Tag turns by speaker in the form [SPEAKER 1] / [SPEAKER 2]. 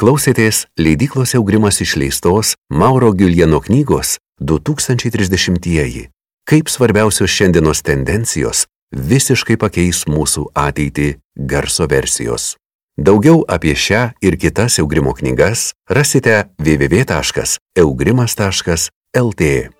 [SPEAKER 1] Klausėtės leidyklos Eugrimas išleistos Mauro Giulieno knygos 2030-ieji. Kaip svarbiausios šiandienos tendencijos visiškai pakeis mūsų ateitį garso versijos. Daugiau apie šią ir kitas Eugrimo knygas rasite www.eugrimas.lt.